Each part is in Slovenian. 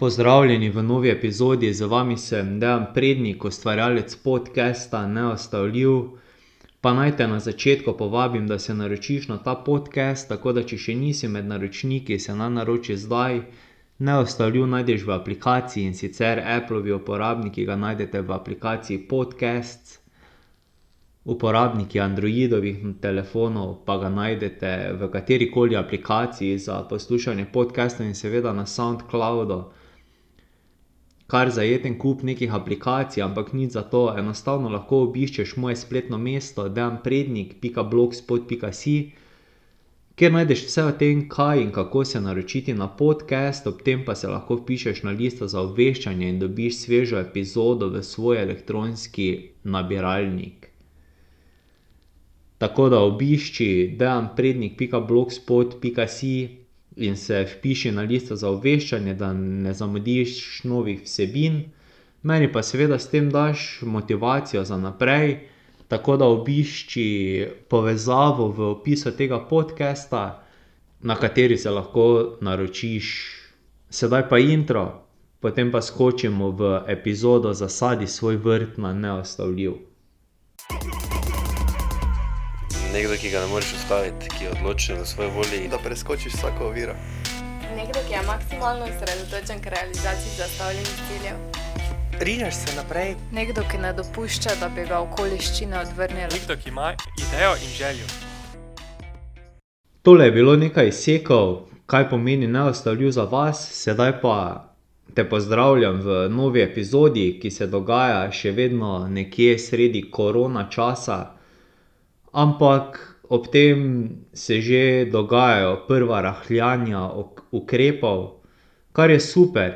Pozdravljeni v novi epizodi, z vami sem Dejan Prednik, ustvarjalec podcasta Neustavljiv. Pa naj te na začetku povabim, da se naročiš na ta podcast, tako da če še nisi med naročniki, se naj naročiš zdaj. Neustavljiv najdeš v aplikaciji, in sicer Applovi uporabniki ga najdete v aplikaciji Podcasts. Uporabniki Androidovih telefonov pa ga najdete v katerikoli aplikaciji za poslušanje podcastov in seveda na Soundcloudu. Kar zajeten kup nekih aplikacij, ampak nič zato, enostavno lahko obiščeš moje spletno mesto dejanprednik pika blogspot pika si, kjer najdeš vse o tem, kaj in kako se naročiti na podcast, ob tem pa se lahko vpišeš na listo za obveščanje in dobiš svežo epizodo v svoj elektronski nabiralnik. Tako da obišči dejanprednik in se vpiši na listo za obveščanje, da ne zamudiš novih vsebin. Meni pa seveda s tem daš motivacijo za naprej, tako da obišči povezavo v opisu tega podcasta, na kateri se lahko naročiš. Sedaj pa intro, potem pa skočimo v epizodo Zasadi svoj vrt na Neustavljiv. Nekdo, ki ga ne moreš ustaviti, ki je odločen v svoji volji. da preskočiš vsako oviro. Nekdo, ki je maksimalno osredotočen k realizaciji zastavljenih ciljev. Rineš se naprej, Nekdo, ki ne dopušča, da bi ga okoliščine odvrnile. Nekdo, ki ima idejo in željo. Tole je bilo nekaj izsekov, kaj pomeni neustavljiv za vas, sedaj pa te pozdravljam v novi epizodi, ki se dogaja še vedno nekje sredi korona časa. Ampak ob tem se že dogajajo prva rahljanja ukrepov, kar je super.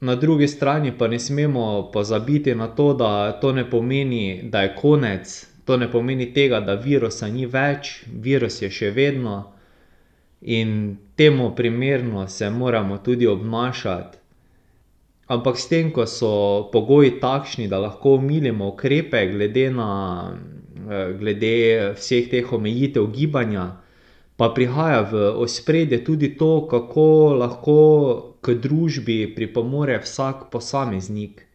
Na drugi strani pa ne smemo pozabiti na to, da to ne pomeni, da je konec, to ne pomeni tega, da virusa ni več, virus je še vedno. In temu primerno se moramo tudi obnašati. Ampak s tem, ko so pogoji takšni, da lahko omilimo ukrepe glede na, glede vseh teh omejitev gibanja, pa prihaja v ospredje tudi to, kako lahko k družbi pripomore vsak posameznik.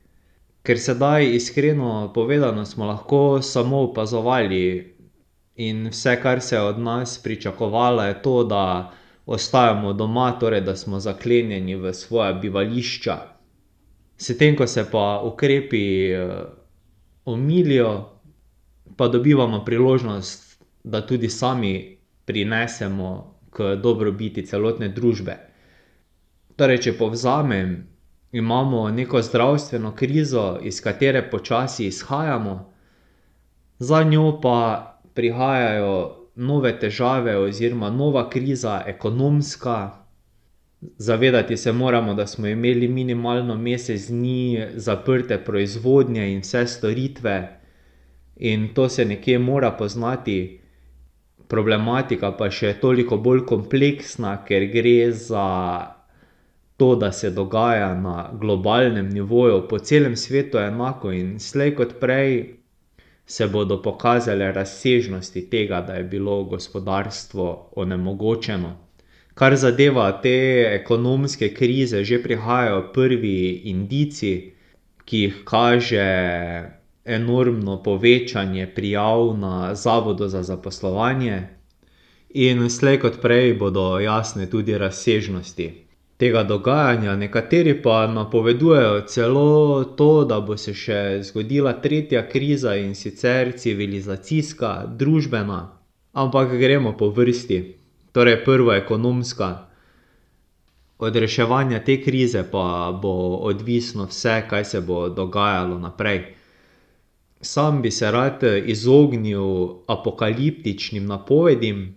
Ker sedaj, iskreno povedano, smo lahko samo opazovali. In vse, kar se je od nas pričakovalo, je to, da ostajamo doma, torej da smo zaklenjeni v svoja bivališča. S tem, ko se pa ukrepi, omilijo, pa dobivamo priložnost, da tudi sami prinesemo k dobrobiti celotne družbe. Torej, če povzamem, imamo neko zdravstveno krizo, iz katere počasi izhajamo, za njo pa prihajajo nove težave oziroma nova kriza, ekonomska. Zavedati se moramo, da smo imeli minimalno mesec dni zaprte proizvodnje in vse storitve. In to se nekje mora poznati. Problematika pa je še toliko bolj kompleksna, ker gre za to, da se dogaja na globalnem nivoju, po celem svetu enako in slej kot prej se bodo pokazale razsežnosti tega, da je bilo gospodarstvo onemogočeno. Kar zadeva te ekonomske krize, že prihajajo prvi indici, ki jih kaže enormno povečanje prijav na zavodu za zaposlovanje. In slej kot prej bodo jasne tudi razsežnosti tega dogajanja, nekateri pa napovedujejo celo to, da bo se še zgodila tretja kriza, in sicer civilizacijska, družbena. Ampak gremo po vrsti. Torej prva ekonomska. Od reševanja te krize pa bo odvisno vse, kaj se bo dogajalo naprej. Sam bi se rad izognil apokaliptičnim napovedim.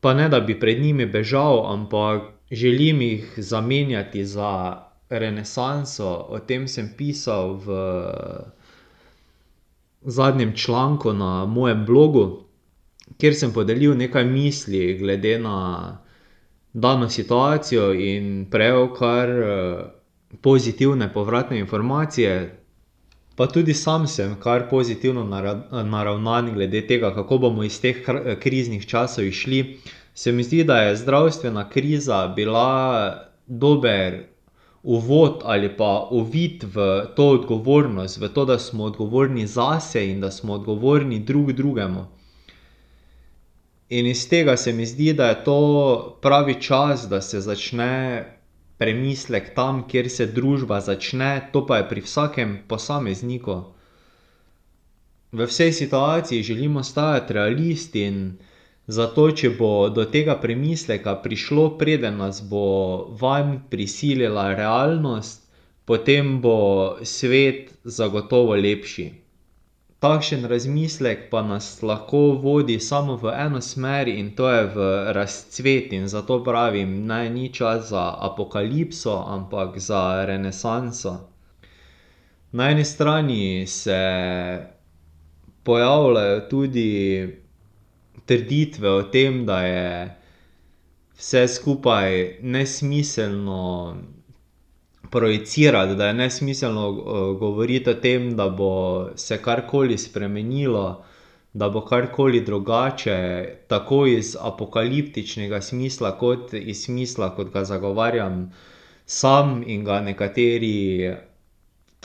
Pa ne da bi pred njimi bežal, ampak želim jih zamenjati za renesanso, o tem sem pisal v zadnjem članku na mojem blogu, kjer sem podelil nekaj misli glede na dano situacijo in prejel kar, pozitivne povratne informacije. Pa tudi sam sem kar pozitivno naravnan glede tega, kako bomo iz teh kriznih časov izšli. se mi zdi, da je zdravstvena kriza bila dober uvod ali pa uvid v to odgovornost, v to, da smo odgovorni zase in da smo odgovorni drug drugemu. In iz tega se mi zdi, da je to pravi čas, da se začne premislek tam, kjer se družba začne, to pa je pri vsakem posamezniku. V vsej situaciji želim ostati realist in zato, če bo do tega premisleka prišlo, preden nas bo vanj prisilila realnost, potem bo svet zagotovo lepši. Takšen razmislek pa nas lahko vodi samo v eno smer, in to je v razcvet, in zato pravim, naj ni čas za apokalipso, ampak za renesanso. Na eni strani se pojavljajo tudi trditve o tem, da je vse skupaj nesmiselno projicirati, da je nesmiselno, govoriti o tem, da bo se karkoli spremenilo, da bo karkoli drugače, tako iz apokaliptičnega smisla kot iz smisla, kot ga zagovarjam sam in ga nekateri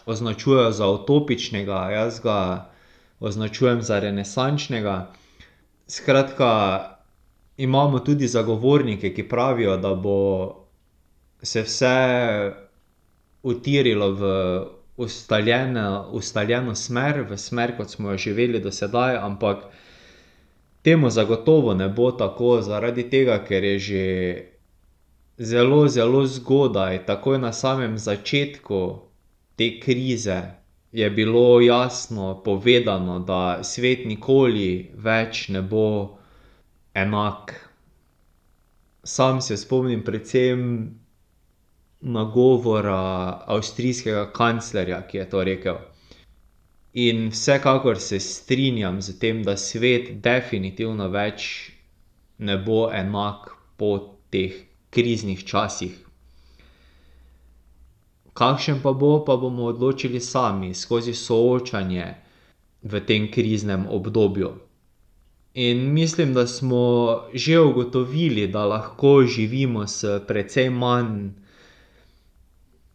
označujejo za utopičnega, jaz ga označujem za renesančnega. Skratka, imamo tudi zagovornike, ki pravijo, da bo se vse utirilo v ustaljeno, ustaljeno smer, v smer, kot smo jo živeli do sedaj, ampak temu zagotovo ne bo tako, zaradi tega, ker je že zelo, zelo zgodaj, takoj na samem začetku te krize je bilo jasno povedano, da svet nikoli več ne bo enak. Sam se spomnim predvsem nagovora avstrijskega kanclerja, ki je to rekel. In vsekakor se strinjam s tem, da svet definitivno več ne bo enak po teh kriznih časih. Kakšen pa bo, pa bomo odločili sami, skozi soočanje v tem kriznem obdobju. In mislim, da smo že ugotovili, da lahko živimo s precej manj,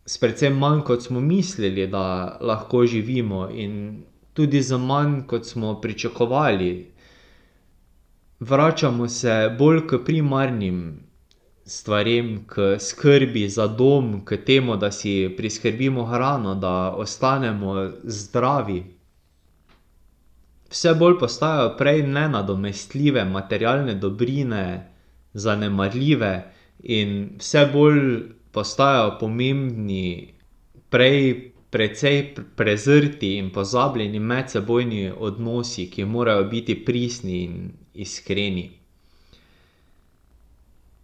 s precej manj, kot smo mislili, da lahko živimo, in tudi z manj, kot smo pričakovali. Vračamo se bolj k primarnim stvarem, k skrbi za dom, k temu, da si priskrbimo hrano, da ostanemo zdravi. Vse bolj postajajo prej nenadomestljive materialne dobrine zanemarljive in vse bolj postajajo pomembni prej precej prezrti in pozabljeni medsebojni odnosi, ki morajo biti pristni in iskreni.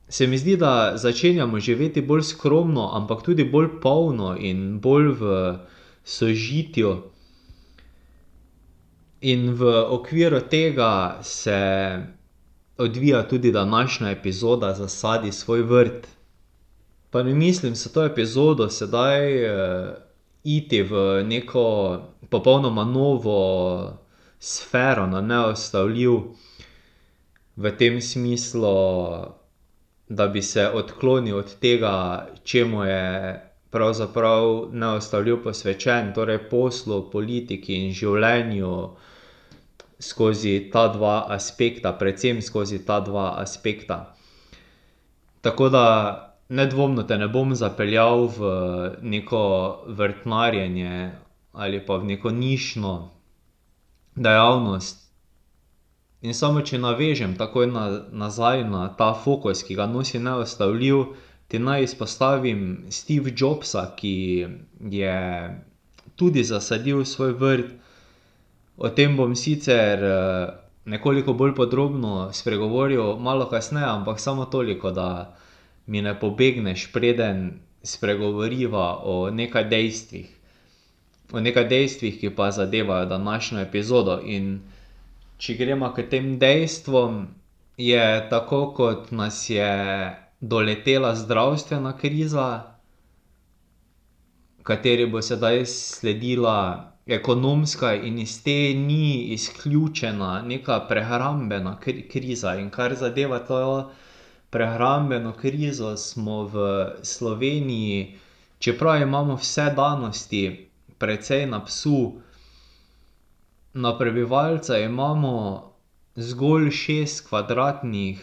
Se mi zdi, da začenjamo živeti bolj skromno, ampak tudi bolj polno in bolj v sožitju. In v okviru tega se odvija tudi današnja epizoda Zasadi svoj vrt. Pa ne mislim s to epizodo sedaj, iti v neko popolnoma novo sfero na Neustavljiv, v tem smislu, da bi se odklonil od tega, čemu je pravzaprav Neustavljiv posvečen, torej poslu, politiki in življenju skozi ta dva aspekta, predvsem skozi ta dva aspekta. Tako da nedvomno te ne bom zapeljal v neko vrtnarjenje ali pa v neko nišno dejavnost. In samo če navežem takoj nazaj na ta fokus, ki ga nosi Neustavljiv, ti naj izpostavim Steve Jobsa, ki je tudi zasadil svoj vrt. O tem bom sicer, nekoliko bolj podrobno spregovoril malo kasneje, ampak samo toliko, da mi ne pobegneš, preden spregovoriva o nekaj dejstvih. O nekaj dejstvih, ki pa zadevajo današnjo epizodo, in če greva k tem dejstvom, je tako, kot nas je doletela zdravstvena kriza, kateri bo sedaj sledila ekonomska in iz te ni izključena neka prehrambena kriza, in kar zadeva to prehrambeno krizo smo v Sloveniji, čeprav imamo vse danosti precej na psu, na prebivalca imamo zgolj šest kvadratnih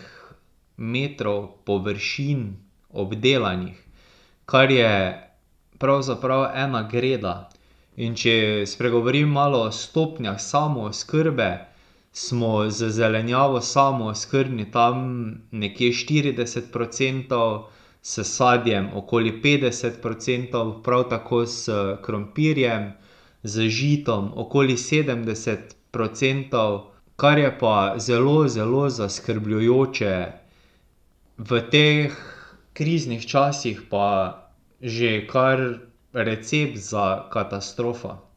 metrov površin obdelanih, kar je pravzaprav ena greda. In če spregovorim malo o stopnjah samooskrbe, smo z zelenjavo samooskrbni tam nekje štirideset procentov, s sadjem okoli petdeset procentov, prav tako s krompirjem, z žitom okoli sedemdeset procentov, kar je pa zelo, zelo zaskrbljujoče. V teh kriznih časih pa že kar recept za katastrofo.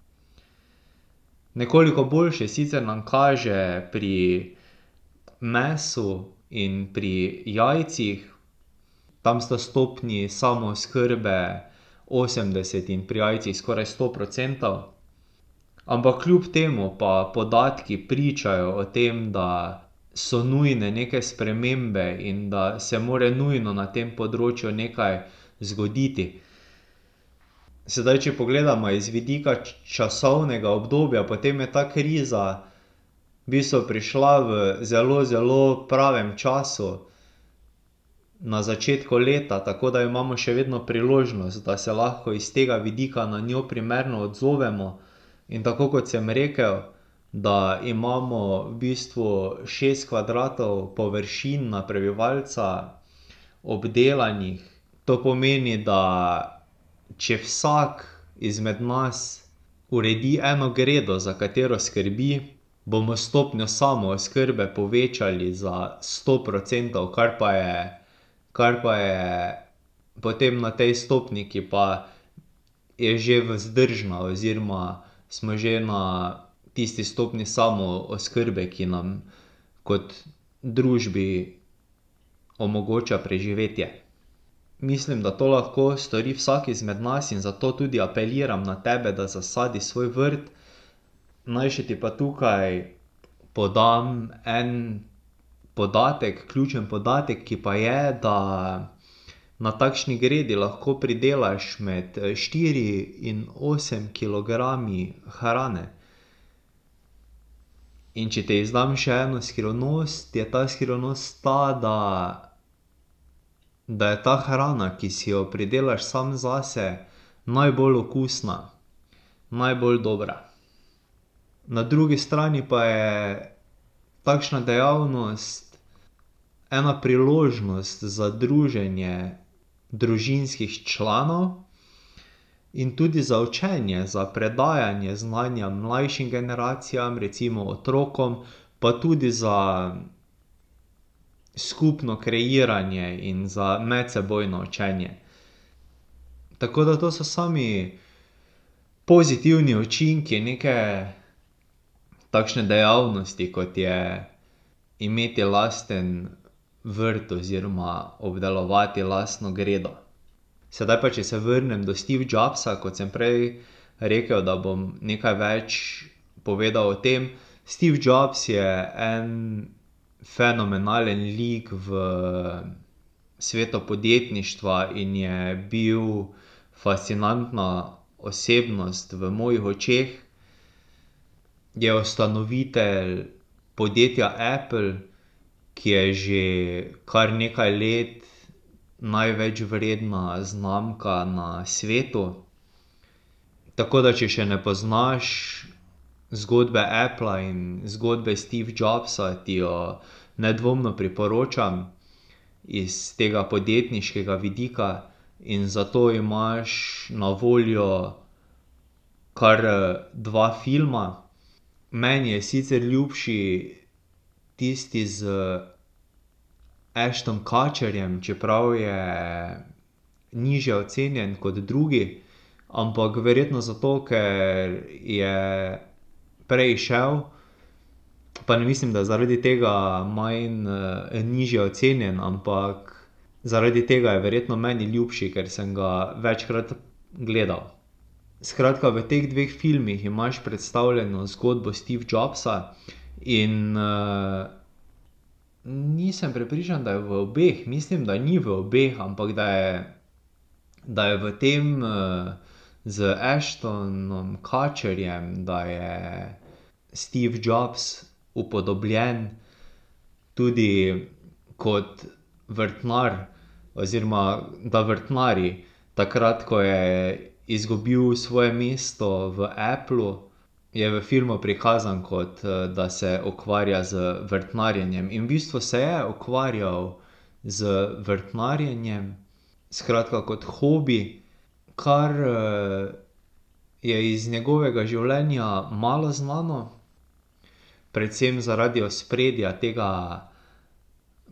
Nekoliko boljše sicer nam kaže pri mesu in pri jajcih. Tam sta stopnji samooskrbe osemdeset in pri jajcih skoraj sto procentov. Ampak kljub temu pa podatki pričajo o tem, da so nujne neke spremembe in da se mora nujno na tem področju nekaj zgoditi. Sedaj če pogledamo iz vidika časovnega obdobja, potem je ta kriza v bistvu prišla v zelo, zelo pravem času. Na začetku leta, tako da imamo še vedno priložnost, da se lahko iz tega vidika na njo primerno odzovemo. In tako kot sem rekel, da imamo v bistvu šest kvadratov površin na prebivalca obdelanih, to pomeni, da če vsak izmed nas uredi eno gredo, za katero skrbi, bomo stopnjo samooskrbe povečali za sto procentov, kar pa je, kar pa je potem na tej stopnji, ki pa je že vzdržna oziroma smo že na tisti stopnji samooskrbe, ki nam kot družbi omogoča preživetje. Mislim, da to lahko stori vsak izmed nas, in zato tudi apeliram na tebe, da zasadiš svoj vrt. Naj še ti pa tukaj podam en podatek, ključen podatek, ki pa je, da na takšni gredi lahko pridelaš med štiri in osem kilogrami hrane. In če ti izdam še eno skrivnost, je ta skrivnost ta, da da je ta hrana, ki si jo pridelaš sam zase, najbolj okusna. Najbolj dobra. Na drugi strani pa je takšna dejavnost ena priložnost za druženje družinskih članov in tudi za učenje, za predajanje znanja mlajšim generacijam, recimo otrokom, pa tudi za skupno kreiranje in za medsebojno učenje. Tako da to so sami pozitivni učinki neke takšne dejavnosti, kot je imeti lasten vrt oziroma obdelovati lastno gredo. Sedaj pa, če se vrnem do Steve Jobsa, kot sem prej rekel, da bom nekaj več povedal o tem. Steve Jobs je en fenomenalen lik v svetu podjetništva in je bil fascinantna osebnost v mojih očeh. Je ustanovitelj podjetja Apple, ki je že kar nekaj let največ vredna znamka na svetu. Tako da če še ne poznaš zgodbe Appla in zgodbe Steve Jobsa, ti jo nedvomno priporočam iz tega podjetniškega vidika. In zato imaš na voljo kar dva filma. Meni je sicer ljubši tisti z Ashtonom Kutcherjem, čeprav je nižje ocenjen kot drugi. Ampak verjetno zato, ker je prej izšel, pa ne mislim, da zaradi tega manj, nižje ocenjen, ampak zaradi tega je verjetno meni ljubši, ker sem ga večkrat gledal. Skratka, v teh dveh filmih imaš predstavljeno zgodbo Steve Jobsa in, Nisem prepričan, da je v obeh, mislim, da ni v obeh, ampak da je, da je v tem, z Ashtonom Kutcherjem, da je Steve Jobs upodobljen tudi kot vrtnar oziroma da vrtnari. Takrat, ko je izgubil svoje mesto v Applu, je v filmu prikazan, kot, da se ukvarja z vrtnarjenjem, in v bistvu se je ukvarjal z vrtnarjenjem, skratka kot hobi, kar, je iz njegovega življenja malo znano. Predvsem zaradi ospredja tega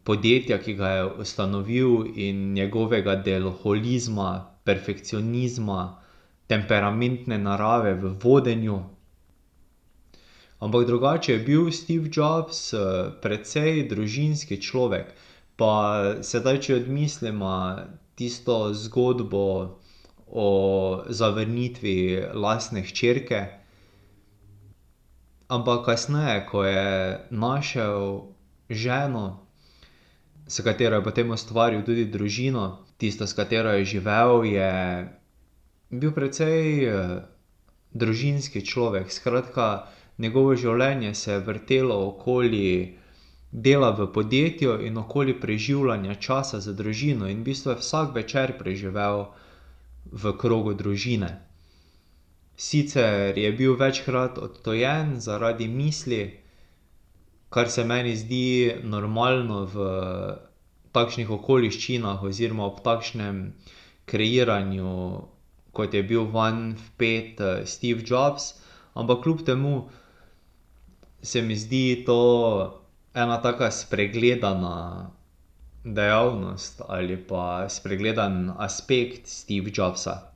podjetja, ki ga je ustanovil, in njegovega deloholizma, perfekcionizma, temperamentne narave v vodenju. Ampak drugače je bil Steve Jobs, precej družinski človek. Pa sedaj, če odmisliva tisto zgodbo o zavrnitvi lastne hčerke. Ampak kasneje, ko je našel ženo, s katero je potem ustvaril tudi družino, tisto, s katero je živel, je bil precej, družinski človek, skratka, njegovo življenje se je vrtelo okoli dela v podjetju in okoli preživljanja časa z družino in v bistvu je vsak večer preživel v krogu družine. Sicer je bil večkrat odtujen zaradi misli, kar se meni zdi normalno v takšnih okoliščinah oziroma ob takšnem kreiranju, kot je bil vanj vpet, Steve Jobs, ampak kljub temu se mi zdi to ena taka spregledana dejavnost ali pa spregledan aspekt Steve Jobsa.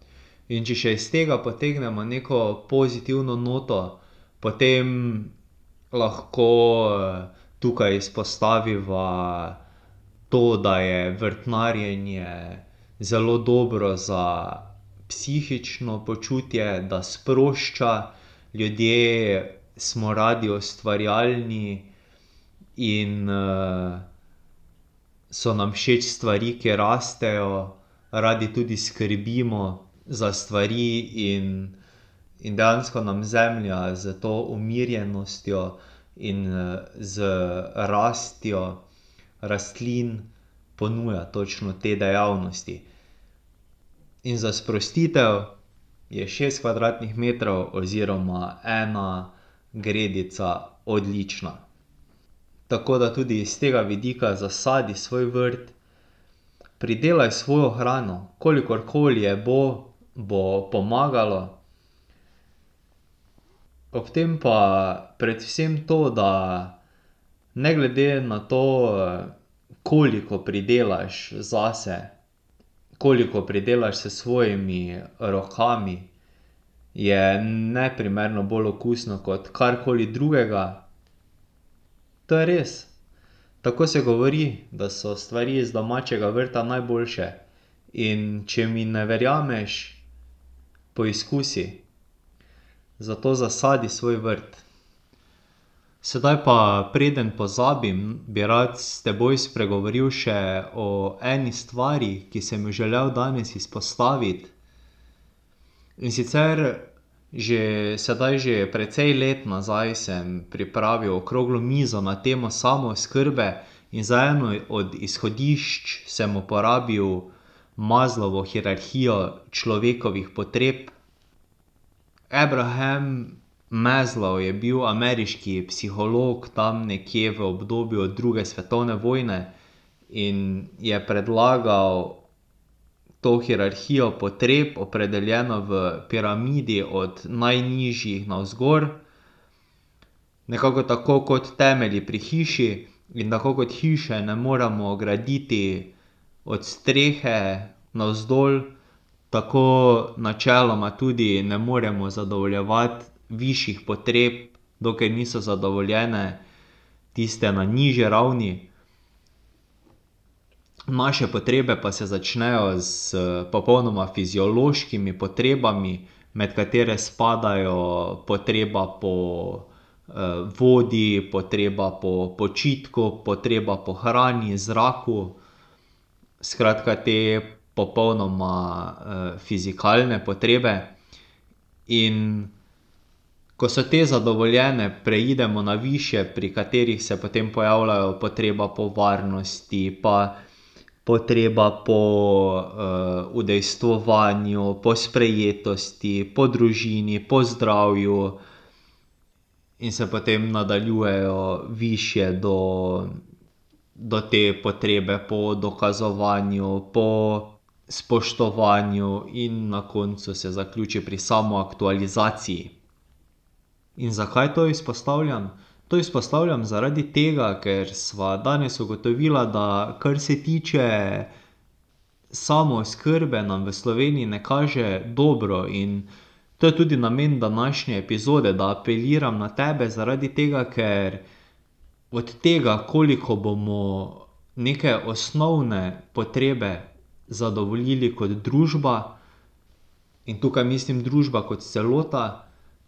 In če še iz tega potegnemo neko pozitivno noto, potem lahko, tukaj izpostaviva to, da je vrtnarjenje zelo dobro za psihično počutje, da sprošča, ljudje smo radi ustvarjalni in, so nam všeč stvari, ki rastejo, radi tudi skrbimo za stvari in in dejansko nam zemlja s to umirjenostjo in, z rastjo rastlin ponuja točno te dejavnosti. In za sprostitev je šest kvadratnih metrov oziroma ena gredica odlična. Tako da tudi iz tega vidika zasadi svoj vrt, pridelaj svojo hrano, kolikorkoli je bo, bo pomagalo. Ob tem pa predvsem to, da ne glede na to, koliko pridelaš zase, koliko pridelaš s svojimi rokami, je neprimerno bolj okusno kot karkoli drugega. To je res. Tako se govori, da so stvari iz domačega vrta najboljše. In če mi ne verjameš, poizkusi. Zato zasadi svoj vrt. Sedaj pa, preden pozabim, bi rad s teboj spregovoril še o eni stvari, ki sem jo želel danes izpostaviti. In sicer že sedaj že precej let nazaj sem pripravil okroglo mizo na temo samooskrbe in za eno od izhodišč sem uporabil Maslowo hierarhijo človekovih potreb. Abraham Maslow je bil ameriški psiholog tam nekje v obdobju druge svetovne vojne in je predlagal to hierarhijo potreb, opredeljeno v piramidi od najnižjih navzgor. Nekako tako kot temelji pri hiši, in tako kot hiše ne moremo graditi od strehe navzdol, tako načeloma tudi ne moremo zadovoljevati višjih potreb, dokler niso zadovoljene tiste na nižji ravni. Naše potrebe pa se začnejo s popolnoma fiziološkimi potrebami, med katere spadajo potreba po vodi, potreba po počitku, potreba po hrani, zraku. Skratka, te popolnoma, fizikalne potrebe. In ko so te zadovoljene, preidemo na višje, pri katerih se potem pojavljajo potreba po varnosti pa potreba po, udejstvovanju, po sprejetosti, po družini, po zdravju. In se potem nadaljujejo višje do, do te potrebe po dokazovanju, po spoštovanju in na koncu se zaključi pri samoaktualizaciji. In zakaj to izpostavljam? To izpostavljam zaradi tega, ker sva danes ugotovila, da kar se tiče samooskrbe, nam v Sloveniji ne kaže dobro, in to je tudi namen današnje epizode, da apeliram na tebe, zaradi tega, ker od tega, koliko bomo neke osnovne potrebe zadovoljili kot družba, in tukaj mislim družba kot celota,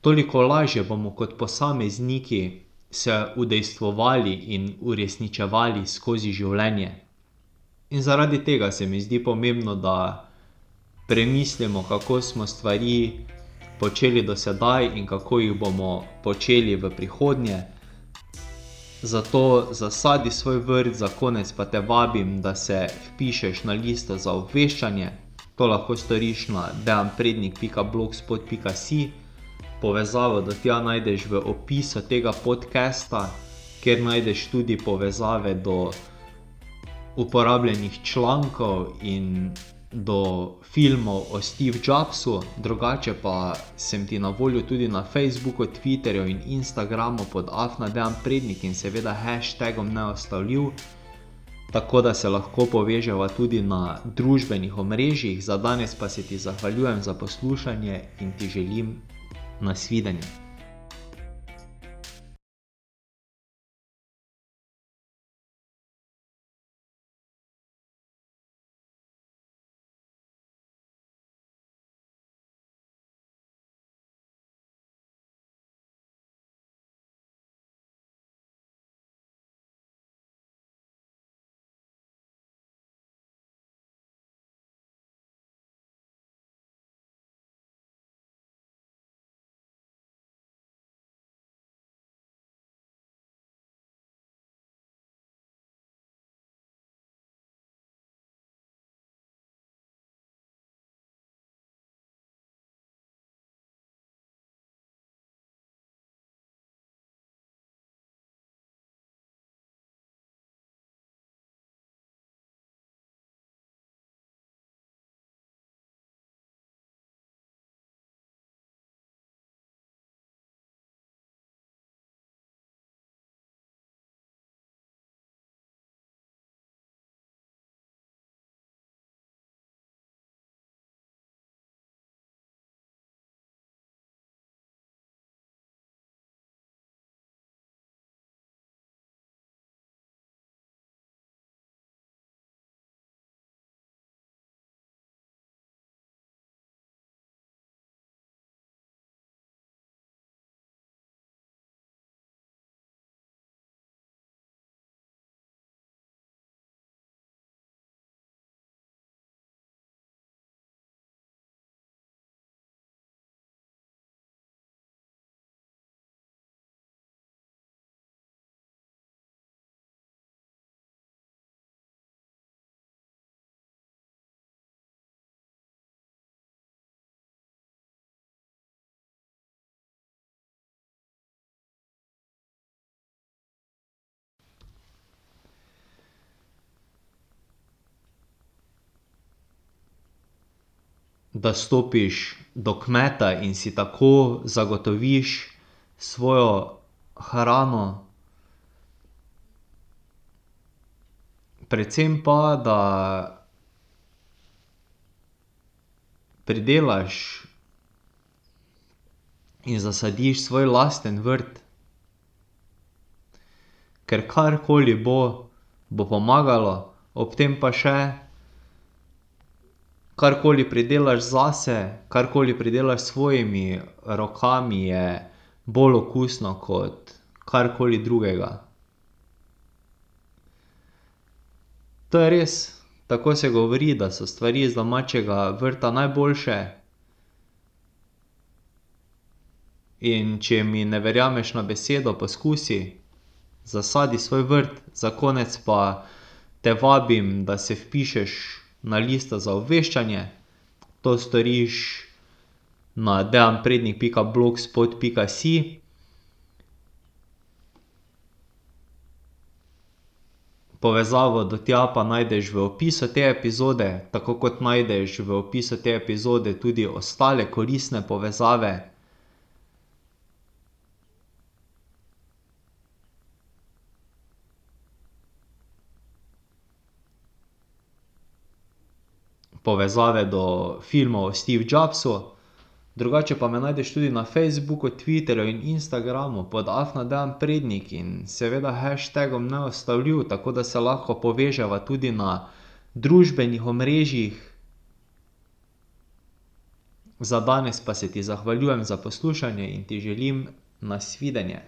toliko lažje bomo kot posamezniki se udejstvovali in uresničevali skozi življenje. In zaradi tega se mi zdi pomembno, da premislimo, kako smo stvari počeli do sedaj in kako jih bomo počeli v prihodnje. Zato zasadi svoj vrt, za konec pa te vabim, da se vpišeš na listo za obveščanje. To lahko storiš na dejanprednik Povezavo do tja najdeš v opisu tega podcasta, kjer najdeš tudi povezave do uporabljenih člankov in do filmov o Steve Jobsu, drugače pa sem ti na voljo tudi na Facebooku, Twitterju in Instagramu pod afna Dejan Prednik in seveda hashtagom neustavljiv. Tako da se lahko poveževa tudi na družbenih omrežjih, za danes pa se ti zahvaljujem za poslušanje in ti želim nasvidenje. Da stopiš do kmeta in si tako zagotoviš svojo hrano. Predvsem pa, da pridelaš in zasadiš svoj lasten vrt. Ker karkoli bo, bo pomagalo, ob tem pa še karkoli pridelaš zase, karkoli pridelaš s svojimi rokami, je bolj okusno kot karkoli drugega. To je res, tako se govori, da so stvari z domačega vrta najboljše. In če mi ne verjameš na besedo, poskusi. Zasadi svoj vrt, za konec pa te vabim, da se vpišeš na listo za obveščanje. To storiš na dejanprednik pika blogspot pika si. Povezavo do tja pa najdeš v opisu te epizode, tako kot najdeš v opisu te epizode tudi ostale koristne povezave. Povezave do filmov o Steve Jobsu. Drugače pa me najdeš tudi na Facebooku, Twitterju in Instagramu pod afna Dejan Prednik in seveda hashtagom neustavljiv, tako da se lahko poveževa tudi na družbenih omrežjih. Za danes pa se ti zahvaljujem za poslušanje in ti želim nasvidenje.